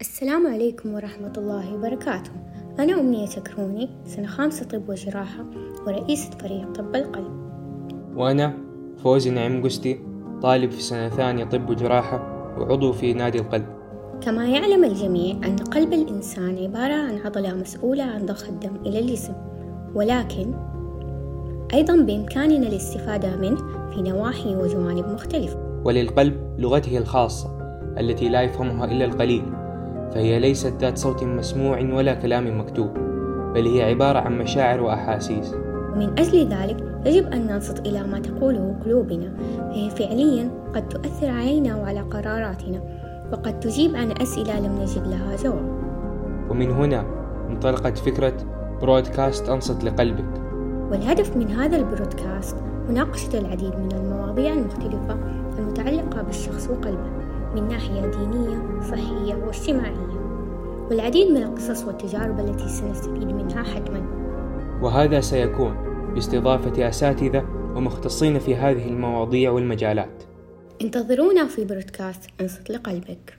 السلام عليكم ورحمة الله وبركاته. أنا أمنية كروني سنة خامسة طب وجراحة ورئيسة فريق طب القلب. وأنا فوزي نعيم قستي طالب في سنة ثانية طب وجراحة وعضو في نادي القلب. كما يعلم الجميع أن قلب الإنسان عبارة عن عضلة مسؤولة عن ضخ الدم إلى الجسم. ولكن أيضا بإمكاننا الاستفادة منه في نواحي وجوانب مختلفة. وللقلب لغته الخاصة التي لا يفهمها إلا القليل. فهي ليست ذات صوت مسموع ولا كلام مكتوب بل هي عبارة عن مشاعر وأحاسيس. ومن أجل ذلك يجب أن ننصت إلى ما تقوله قلوبنا. فهي فعليا قد تؤثر علينا وعلى قراراتنا وقد تجيب عن أسئلة لم نجد لها جواب. ومن هنا انطلقت فكرة برودكاست أنصت لقلبك. والهدف من هذا البرودكاست مناقشة العديد من المواضيع المختلفة المتعلقة بالشخص وقلبه. من ناحية دينية صحية واجتماعية والعديد من القصص والتجارب التي سنستفيد منها حتما. وهذا سيكون باستضافة أساتذة ومختصين في هذه المواضيع والمجالات. انتظرونا في برودكاست أنصت لقلبك.